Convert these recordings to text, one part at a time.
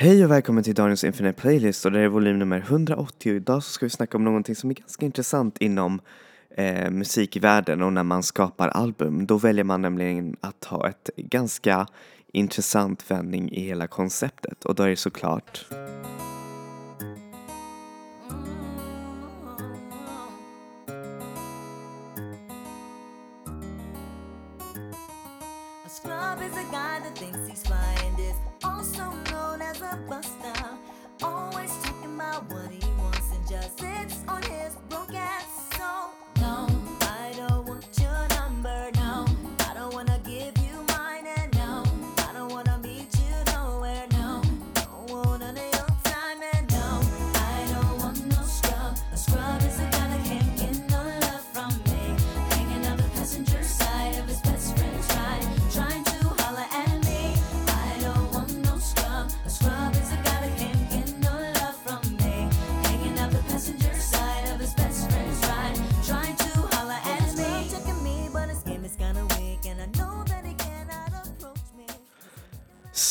Hej och välkommen till dagens Infinite Playlist och det är volym nummer 180 och idag så ska vi snacka om någonting som är ganska intressant inom eh, musikvärlden och när man skapar album. Då väljer man nämligen att ha ett ganska intressant vändning i hela konceptet och då är det såklart forget.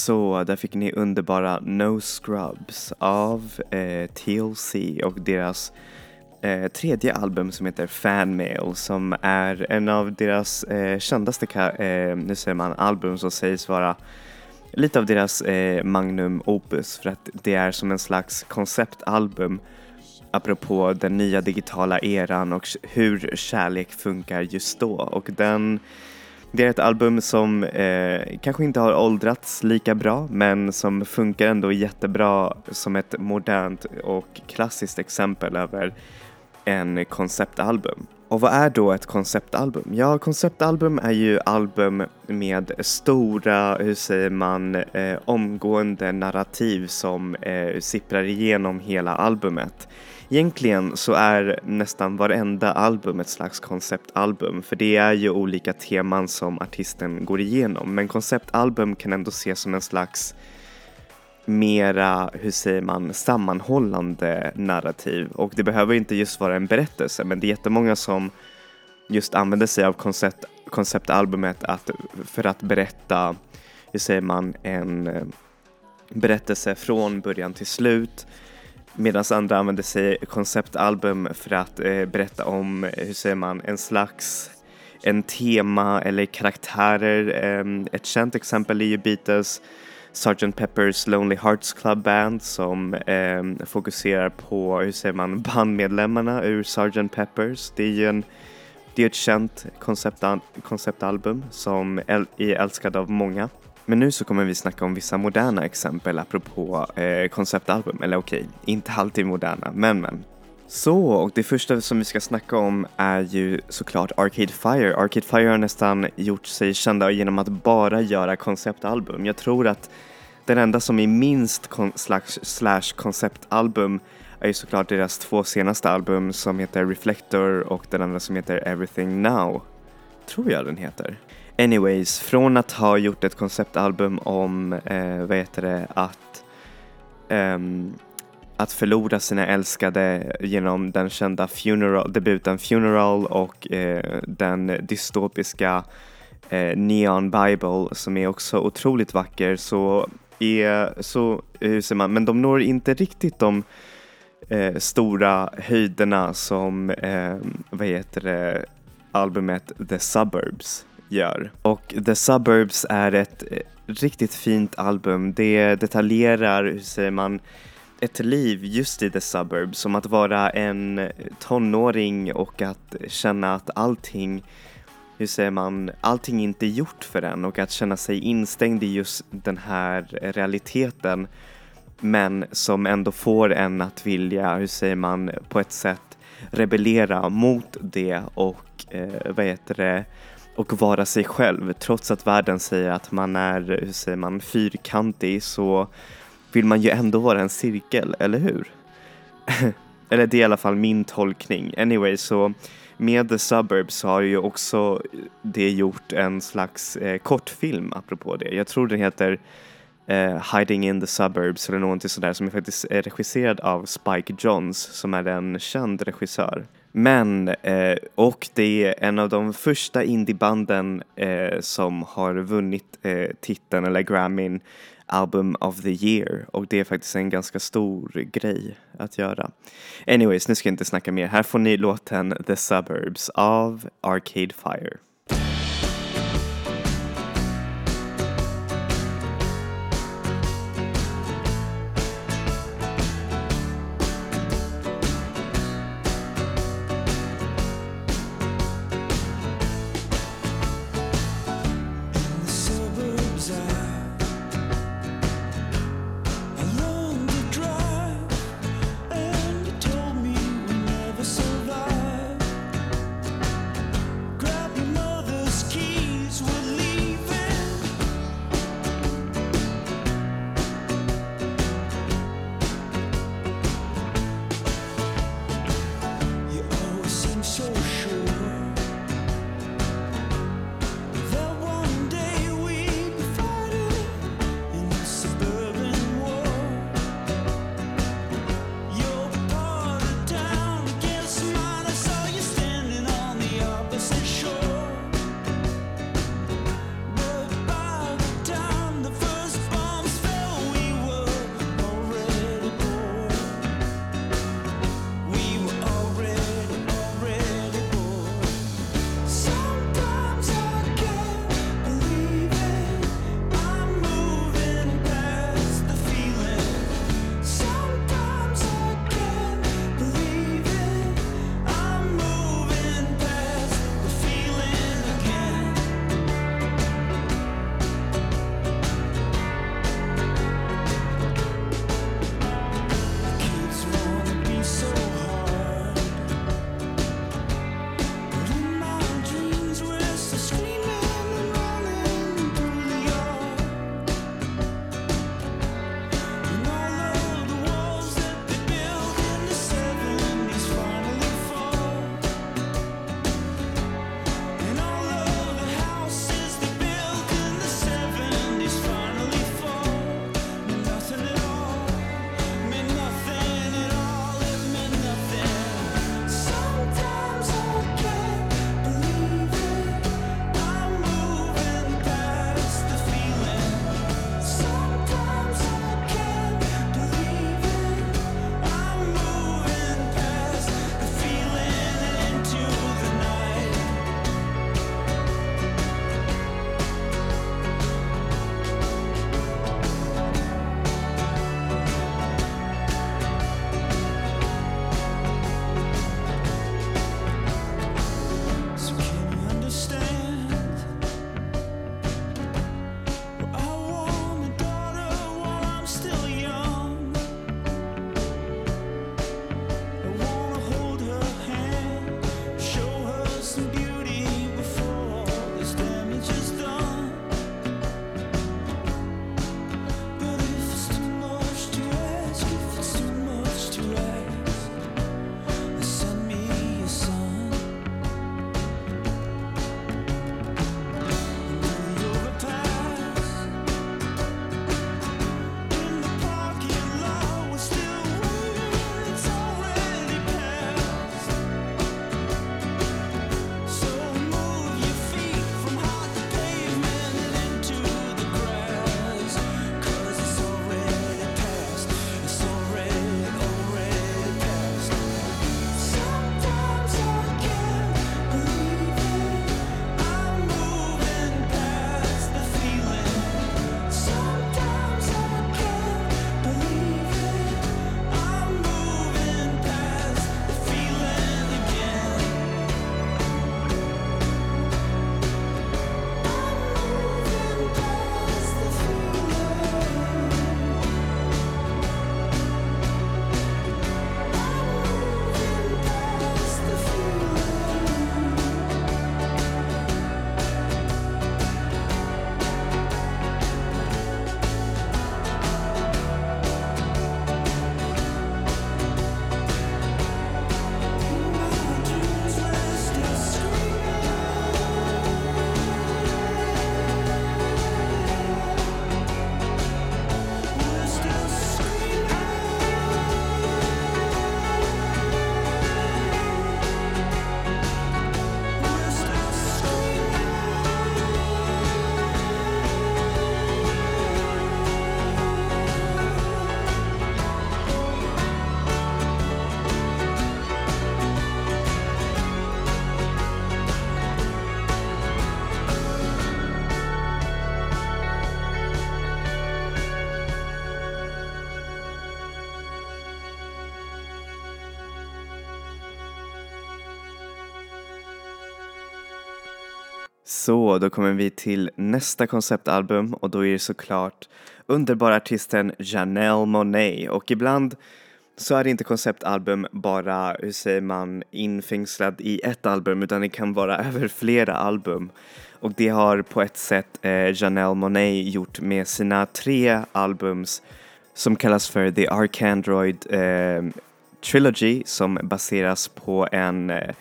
Så där fick ni underbara No Scrubs av eh, TLC och deras eh, tredje album som heter Fan Mail som är en av deras eh, kändaste ka- eh, nu säger man, album som sägs vara lite av deras eh, magnum opus för att det är som en slags konceptalbum apropå den nya digitala eran och hur kärlek funkar just då. Och den det är ett album som eh, kanske inte har åldrats lika bra men som funkar ändå jättebra som ett modernt och klassiskt exempel över en konceptalbum. Och vad är då ett konceptalbum? Ja, konceptalbum är ju album med stora, hur säger man, eh, omgående narrativ som eh, sipprar igenom hela albumet. Egentligen så är nästan varenda album ett slags konceptalbum för det är ju olika teman som artisten går igenom. Men konceptalbum kan ändå ses som en slags mera, hur säger man, sammanhållande narrativ. Och det behöver inte just vara en berättelse men det är jättemånga som just använder sig av koncept, konceptalbumet att, för att berätta, hur säger man, en eh, berättelse från början till slut medan andra använder sig konceptalbum för att eh, berätta om, eh, hur säger man, en slags en tema eller karaktärer. Eh, ett känt exempel är ju Beatles Sgt. Pepper's Lonely Hearts Club Band som eh, fokuserar på, hur säger man, bandmedlemmarna ur Sgt. Peppers. Det är ju en, det är ett känt konceptal, konceptalbum som äl, är älskad av många. Men nu så kommer vi snacka om vissa moderna exempel apropå eh, konceptalbum, eller okej, inte alltid moderna, men men. Så, och det första som vi ska snacka om är ju såklart Arcade Fire. Arcade Fire har nästan gjort sig kända genom att bara göra konceptalbum. Jag tror att den enda som är minst kon- slash, slash konceptalbum är ju såklart deras två senaste album som heter Reflector och den andra som heter Everything Now. Tror jag den heter. Anyways, från att ha gjort ett konceptalbum om, eh, vad heter det, att ehm, att förlora sina älskade genom den kända funeral, debuten Funeral och eh, den dystopiska eh, Neon Bible som är också otroligt vacker så är så, eh, hur säger man, men de når inte riktigt de eh, stora höjderna som, eh, vad heter det, albumet The Suburbs gör. Och The Suburbs är ett eh, riktigt fint album. Det detaljerar, hur säger man, ett liv just i the suburbs, som att vara en tonåring och att känna att allting, hur säger man, allting inte är gjort för en och att känna sig instängd i just den här realiteten men som ändå får en att vilja, hur säger man, på ett sätt rebellera mot det och eh, vad heter det, och vara sig själv trots att världen säger att man är, hur säger man, fyrkantig så vill man ju ändå vara en cirkel, eller hur? eller det är i alla fall min tolkning. Anyway, så med The Suburbs så har ju också det gjort en slags eh, kortfilm apropå det. Jag tror den heter eh, Hiding in the Suburbs eller någonting sådär som är faktiskt är regisserad av Spike Jonze som är en känd regissör. Men, eh, och det är en av de första indiebanden eh, som har vunnit eh, titeln eller Grammyn Album of the year och det är faktiskt en ganska stor grej att göra. Anyways, nu ska jag inte snacka mer. Här får ni låten The Suburbs av Arcade Fire. Så, då kommer vi till nästa konceptalbum och då är det såklart underbara artisten Janelle Monet och ibland så är det inte konceptalbum bara, hur säger man, infängslad i ett album utan det kan vara över flera album. Och det har på ett sätt eh, Janelle Monet gjort med sina tre albums som kallas för The Arcandroid eh, Trilogy som baseras på en eh,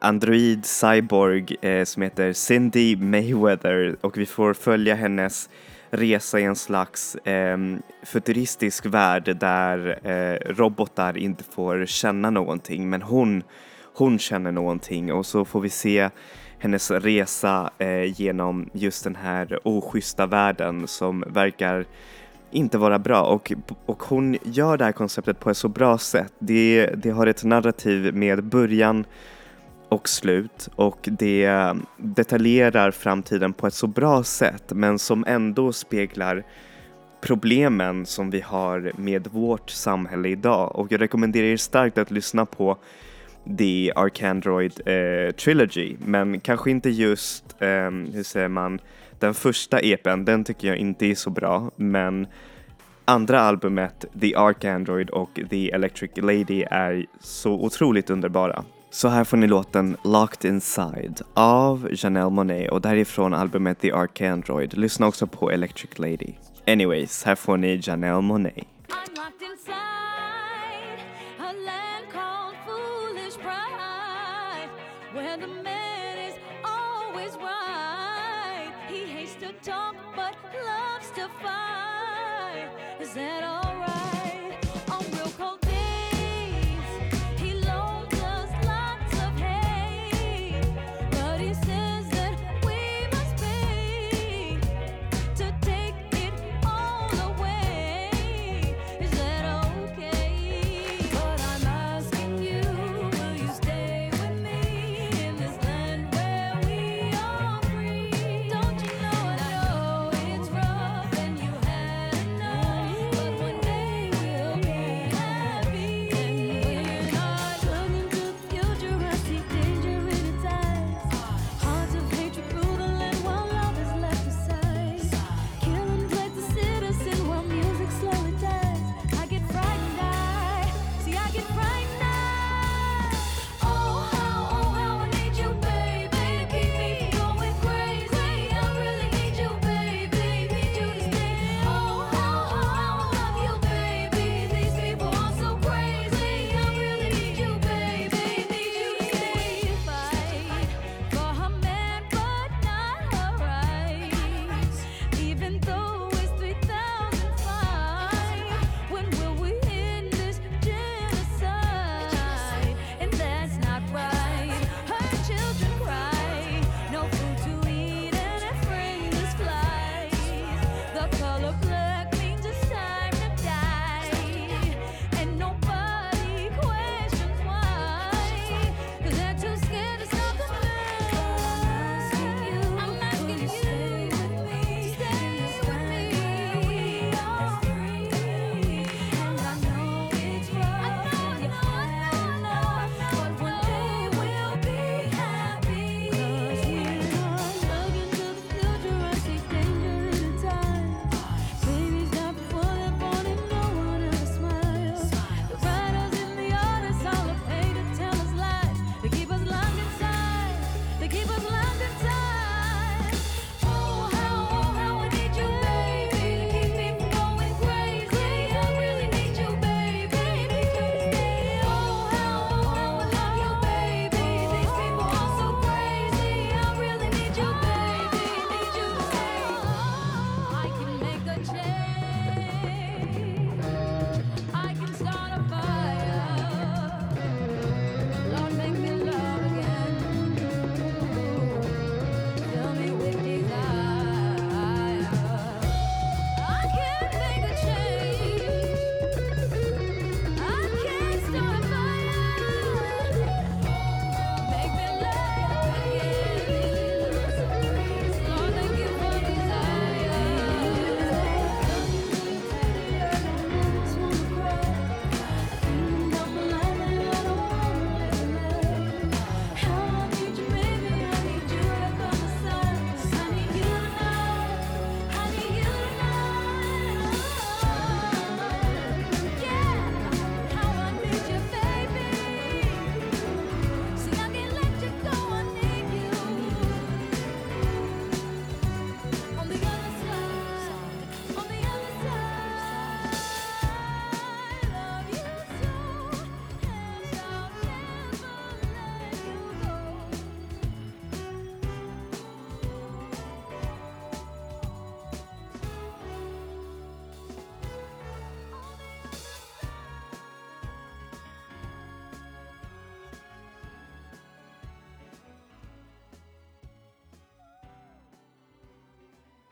android cyborg eh, som heter Cindy Mayweather. Och vi får följa hennes resa i en slags eh, futuristisk värld där eh, robotar inte får känna någonting men hon, hon känner någonting. Och så får vi se hennes resa eh, genom just den här oschyssta världen som verkar inte vara bra. Och, och hon gör det här konceptet på ett så bra sätt. Det, det har ett narrativ med början och slut. Och det detaljerar framtiden på ett så bra sätt men som ändå speglar problemen som vi har med vårt samhälle idag. Och jag rekommenderar er starkt att lyssna på The Arcandroid eh, Trilogy. Men kanske inte just, eh, hur säger man, den första EPen, den tycker jag inte är så bra. Men andra albumet, The Arcandroid och The Electric Lady är så otroligt underbara. Så här får ni låten Locked Inside av Janelle Monáe och därifrån albumet The Arcandroid. Lyssna också på Electric Lady. Anyways, här får ni Janelle Monáe. I'm locked inside a land called foolish pride, where the man is always right. He hates to talk but loves to fight. Is that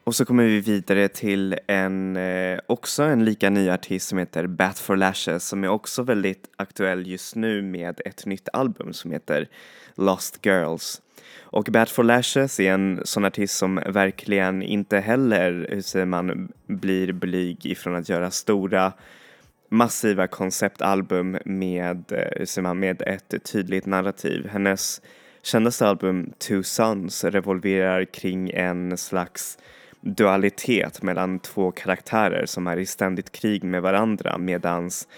Och så kommer vi vidare till en, eh, också en lika ny artist som heter Bat for Lashes som är också väldigt aktuell just nu med ett nytt album som heter Lost Girls. Och Bat for Lashes är en sån artist som verkligen inte heller, hur säger man, blir blyg ifrån att göra stora massiva konceptalbum med, eh, hur säger man, med ett tydligt narrativ. Hennes kändaste album Two Sons revolverar kring en slags dualitet mellan två karaktärer som är i ständigt krig med varandra medans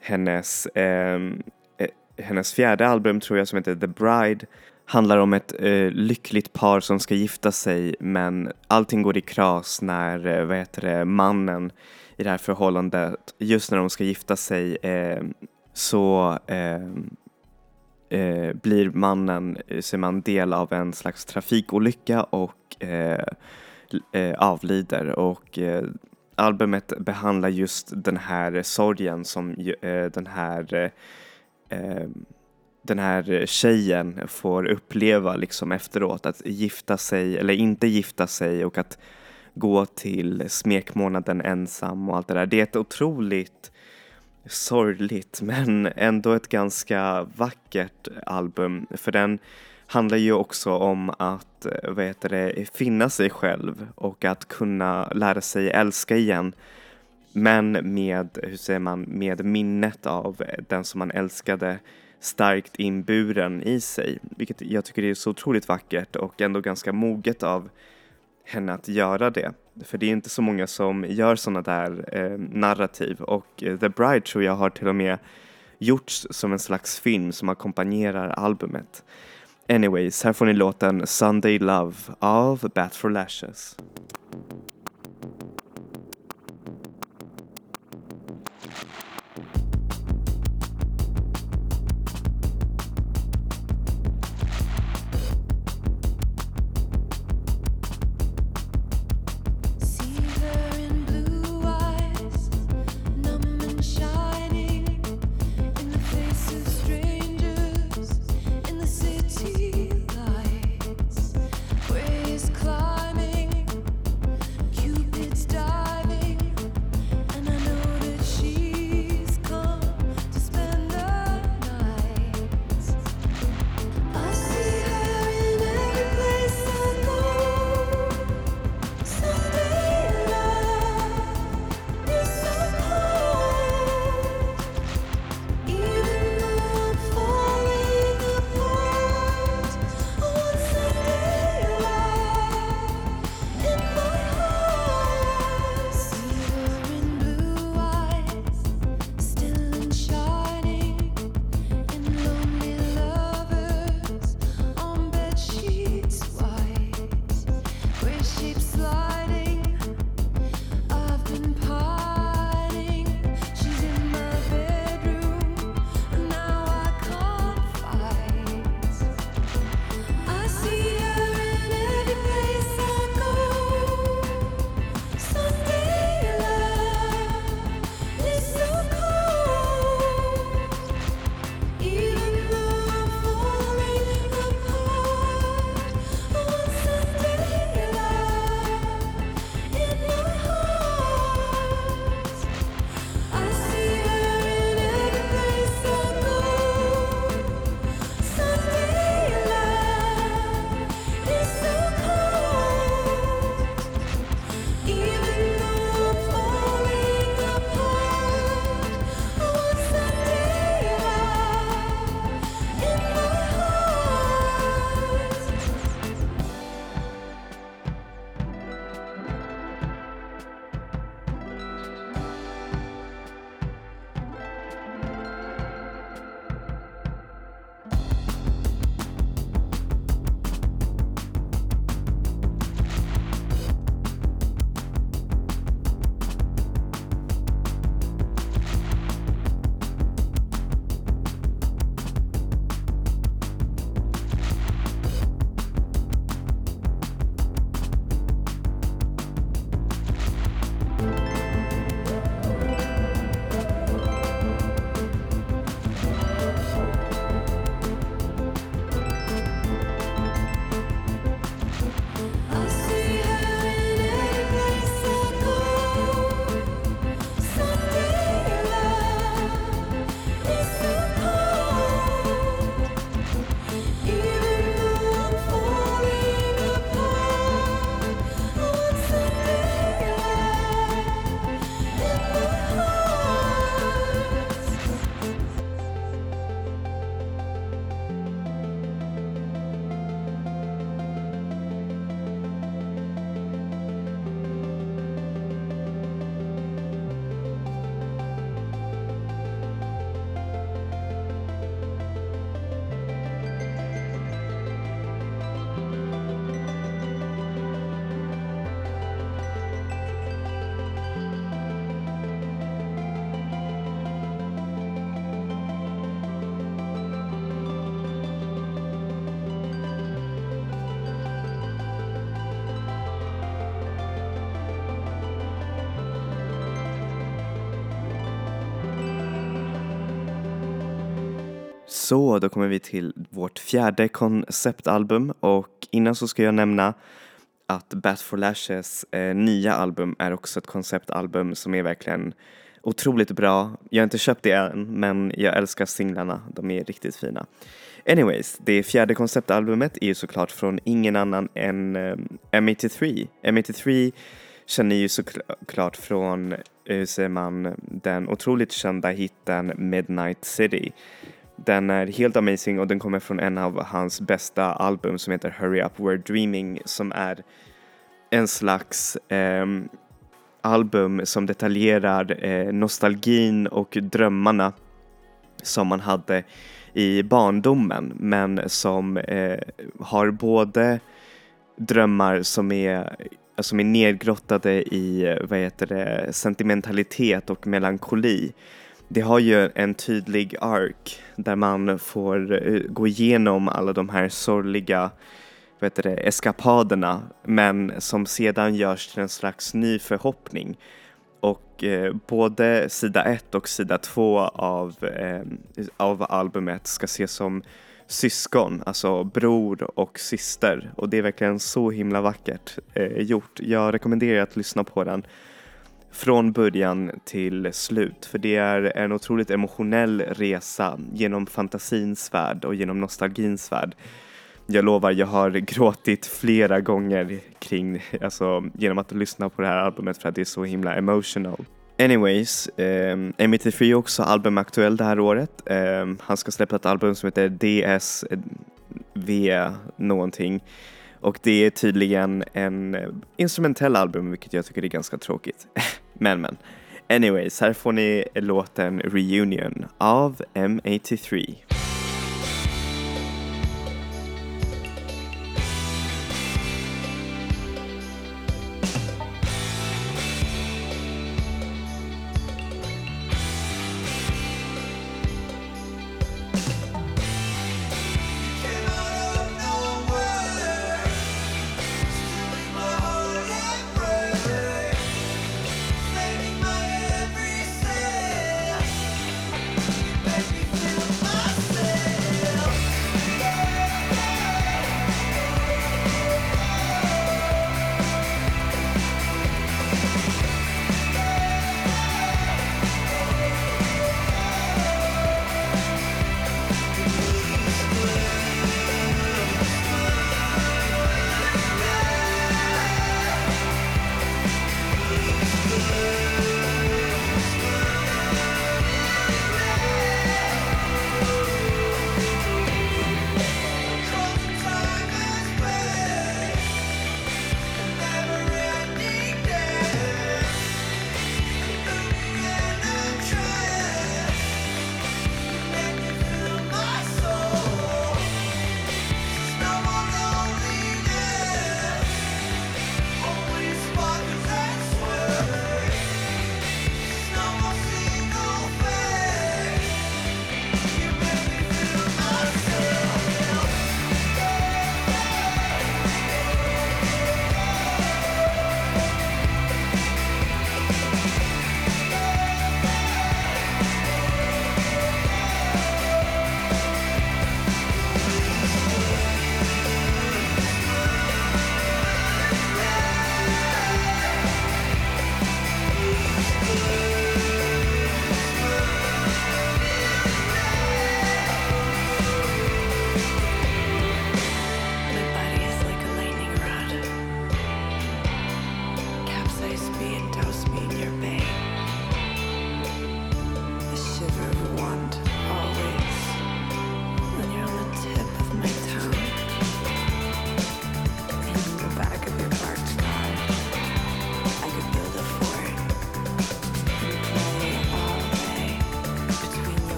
hennes, ehm, eh, hennes fjärde album tror jag som heter The Bride handlar om ett eh, lyckligt par som ska gifta sig men allting går i kras när eh, vad heter det, mannen i det här förhållandet, just när de ska gifta sig eh, så eh, eh, blir mannen, eh, ser man del av en slags trafikolycka och eh, Eh, avlider och eh, albumet behandlar just den här sorgen som eh, den här eh, eh, den här tjejen får uppleva liksom efteråt att gifta sig eller inte gifta sig och att gå till smekmånaden ensam och allt det där. Det är ett otroligt sorgligt men ändå ett ganska vackert album för den handlar ju också om att eh, vad heter det, finna sig själv och att kunna lära sig älska igen. Men med, hur säger man, med minnet av den som man älskade starkt inburen i sig. Vilket jag tycker är så otroligt vackert och ändå ganska moget av henne att göra det. För det är inte så många som gör sådana där eh, narrativ och eh, The Bride tror jag har till och med gjorts som en slags film som ackompanjerar albumet. Anyways, här får ni låten Sunday Love av Bat for Lashes. Så, då kommer vi till vårt fjärde konceptalbum och innan så ska jag nämna att Bat for Lashes eh, nya album är också ett konceptalbum som är verkligen otroligt bra. Jag har inte köpt det än men jag älskar singlarna, de är riktigt fina. Anyways, det fjärde konceptalbumet är ju såklart från ingen annan än eh, M83. M83 känner ju såklart från, eh, hur säger man, den otroligt kända hitten Midnight City. Den är helt amazing och den kommer från en av hans bästa album som heter Hurry Up We're Dreaming som är en slags eh, album som detaljerar eh, nostalgin och drömmarna som man hade i barndomen men som eh, har både drömmar som är, som är nedgrottade i vad heter det, sentimentalitet och melankoli. Det har ju en tydlig ark där man får eh, gå igenom alla de här sorgliga vad heter det, eskapaderna men som sedan görs till en slags ny förhoppning. Och eh, både sida 1 och sida 2 av, eh, av albumet ska ses som syskon, alltså bror och syster. Och det är verkligen så himla vackert eh, gjort. Jag rekommenderar att lyssna på den från början till slut för det är en otroligt emotionell resa genom fantasins värld och genom nostalgins värld. Jag lovar, jag har gråtit flera gånger kring, alltså genom att lyssna på det här albumet för att det är så himla emotional. Anyways, eh, M83 är också albumaktuell det här året. Eh, han ska släppa ett album som heter DSV någonting. Och det är tydligen en eh, instrumentell album vilket jag tycker är ganska tråkigt. men men. Anyways, här får ni låten Reunion av M83.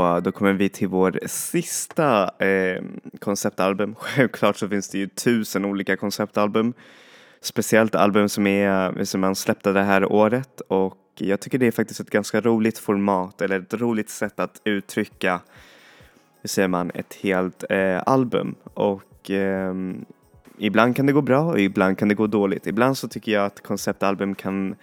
Så, då kommer vi till vår sista eh, konceptalbum. Självklart så finns det ju tusen olika konceptalbum. Speciellt album som, är, som man släppte det här året och jag tycker det är faktiskt ett ganska roligt format eller ett roligt sätt att uttrycka, hur säger man, ett helt eh, album. Och eh, ibland kan det gå bra och ibland kan det gå dåligt. Ibland så tycker jag att konceptalbum kan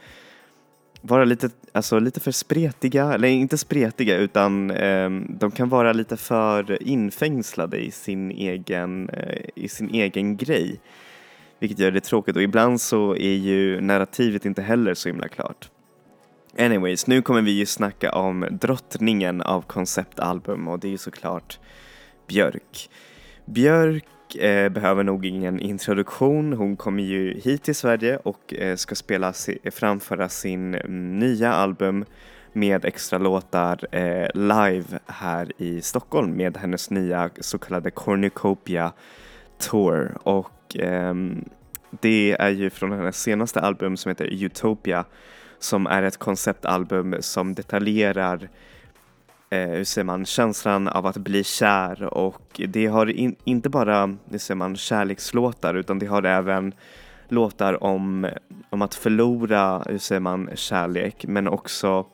vara lite, alltså lite för spretiga, eller inte spretiga utan eh, de kan vara lite för infängslade i sin egen, eh, i sin egen grej. Vilket gör det tråkigt och ibland så är ju narrativet inte heller så himla klart. Anyways, nu kommer vi ju snacka om drottningen av konceptalbum och det är ju såklart Björk. Björk eh, behöver nog ingen introduktion. Hon kommer ju hit till Sverige och eh, ska spela, si- framföra sin mm, nya album med extra låtar eh, live här i Stockholm med hennes nya så kallade Cornucopia Tour. Och ehm, det är ju från hennes senaste album som heter Utopia som är ett konceptalbum som detaljerar eh, hur säger man, känslan av att bli kär? Och det har in, inte bara hur säger man, kärlekslåtar utan det har även låtar om, om att förlora hur säger man, kärlek? Men också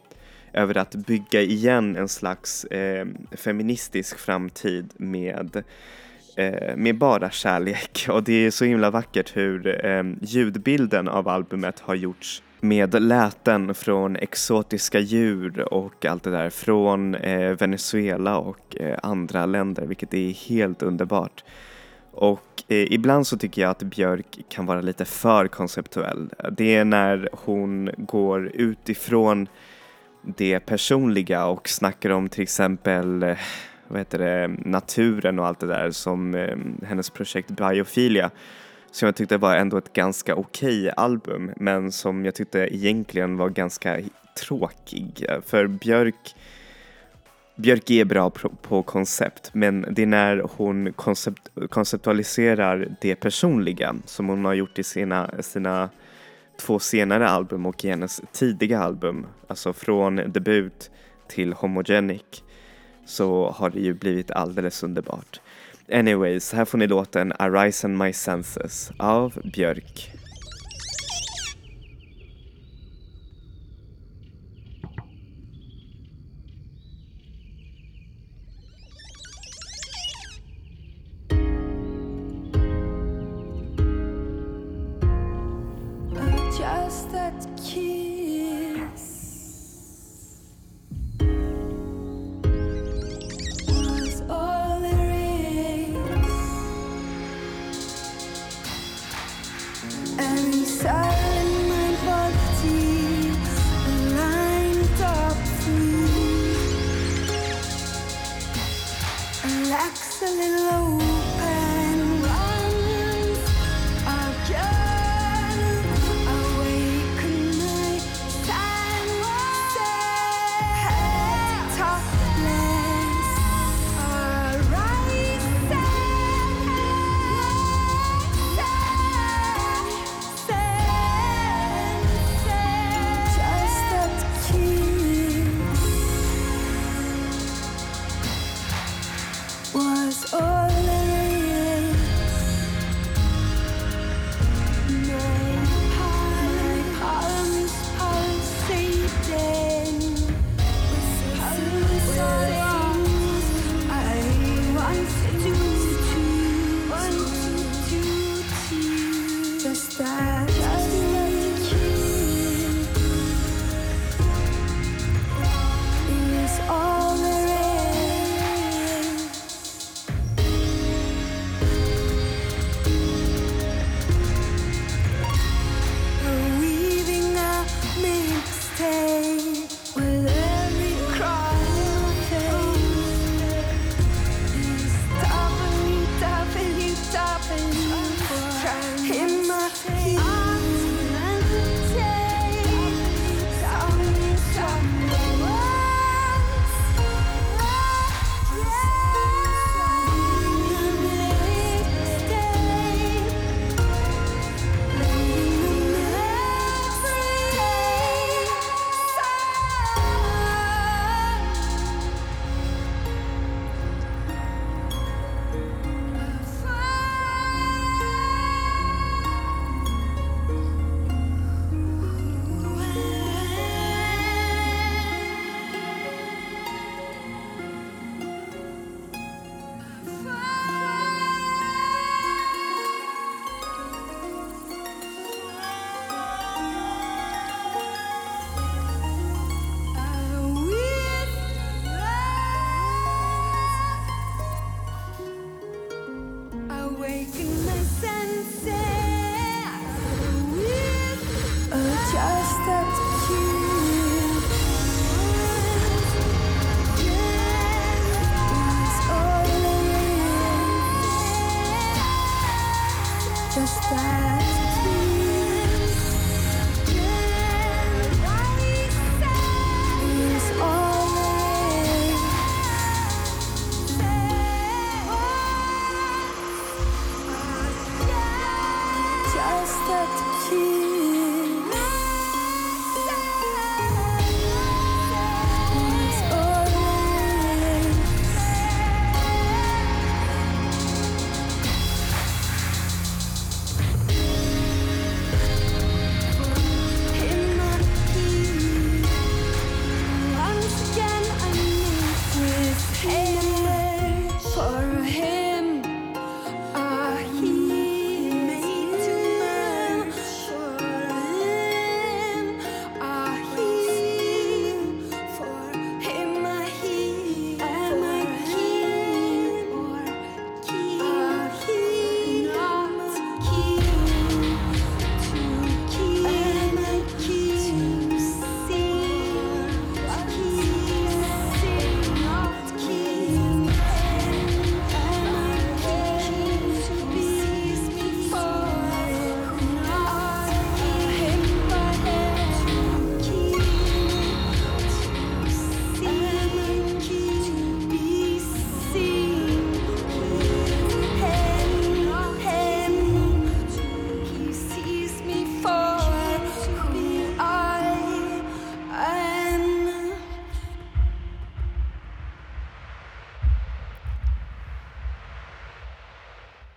över att bygga igen en slags eh, feministisk framtid med eh, med bara kärlek. Och det är så himla vackert hur eh, ljudbilden av albumet har gjorts med läten från exotiska djur och allt det där från eh, Venezuela och eh, andra länder vilket är helt underbart. Och eh, ibland så tycker jag att Björk kan vara lite för konceptuell. Det är när hon går utifrån det personliga och snackar om till exempel eh, vad heter det, naturen och allt det där som eh, hennes projekt Biofilia som jag tyckte var ändå ett ganska okej album men som jag tyckte egentligen var ganska tråkig för Björk Björk är bra på, på koncept men det är när hon koncept, konceptualiserar det personliga som hon har gjort i sina, sina två senare album och i hennes tidiga album, alltså från debut till Homogenic så har det ju blivit alldeles underbart. Anyways, här får ni låten Arise and My Senses av Björk.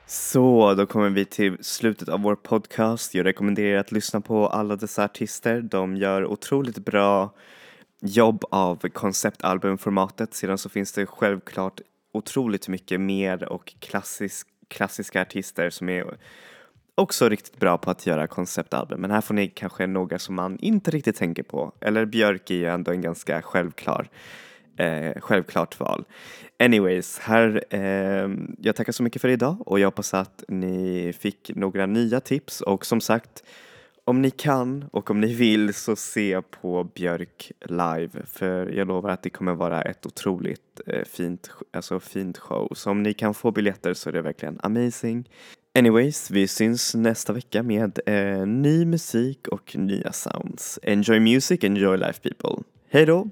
Så, då kommer vi till slutet av vår podcast. Jag rekommenderar att lyssna på alla dessa artister. De gör otroligt bra jobb av konceptalbumformatet. Sedan så finns det självklart otroligt mycket mer och klassisk, klassiska artister som är också riktigt bra på att göra konceptalbum. Men här får ni kanske några som man inte riktigt tänker på. Eller Björk är ju ändå en ganska självklar eh, självklart val. Anyways, här, eh, jag tackar så mycket för idag och jag hoppas att ni fick några nya tips och som sagt om ni kan och om ni vill så se på Björk live för jag lovar att det kommer vara ett otroligt eh, fint, alltså fint show. Så om ni kan få biljetter så är det verkligen amazing. Anyways, vi syns nästa vecka med eh, ny musik och nya sounds. Enjoy music, enjoy life people. Hej då!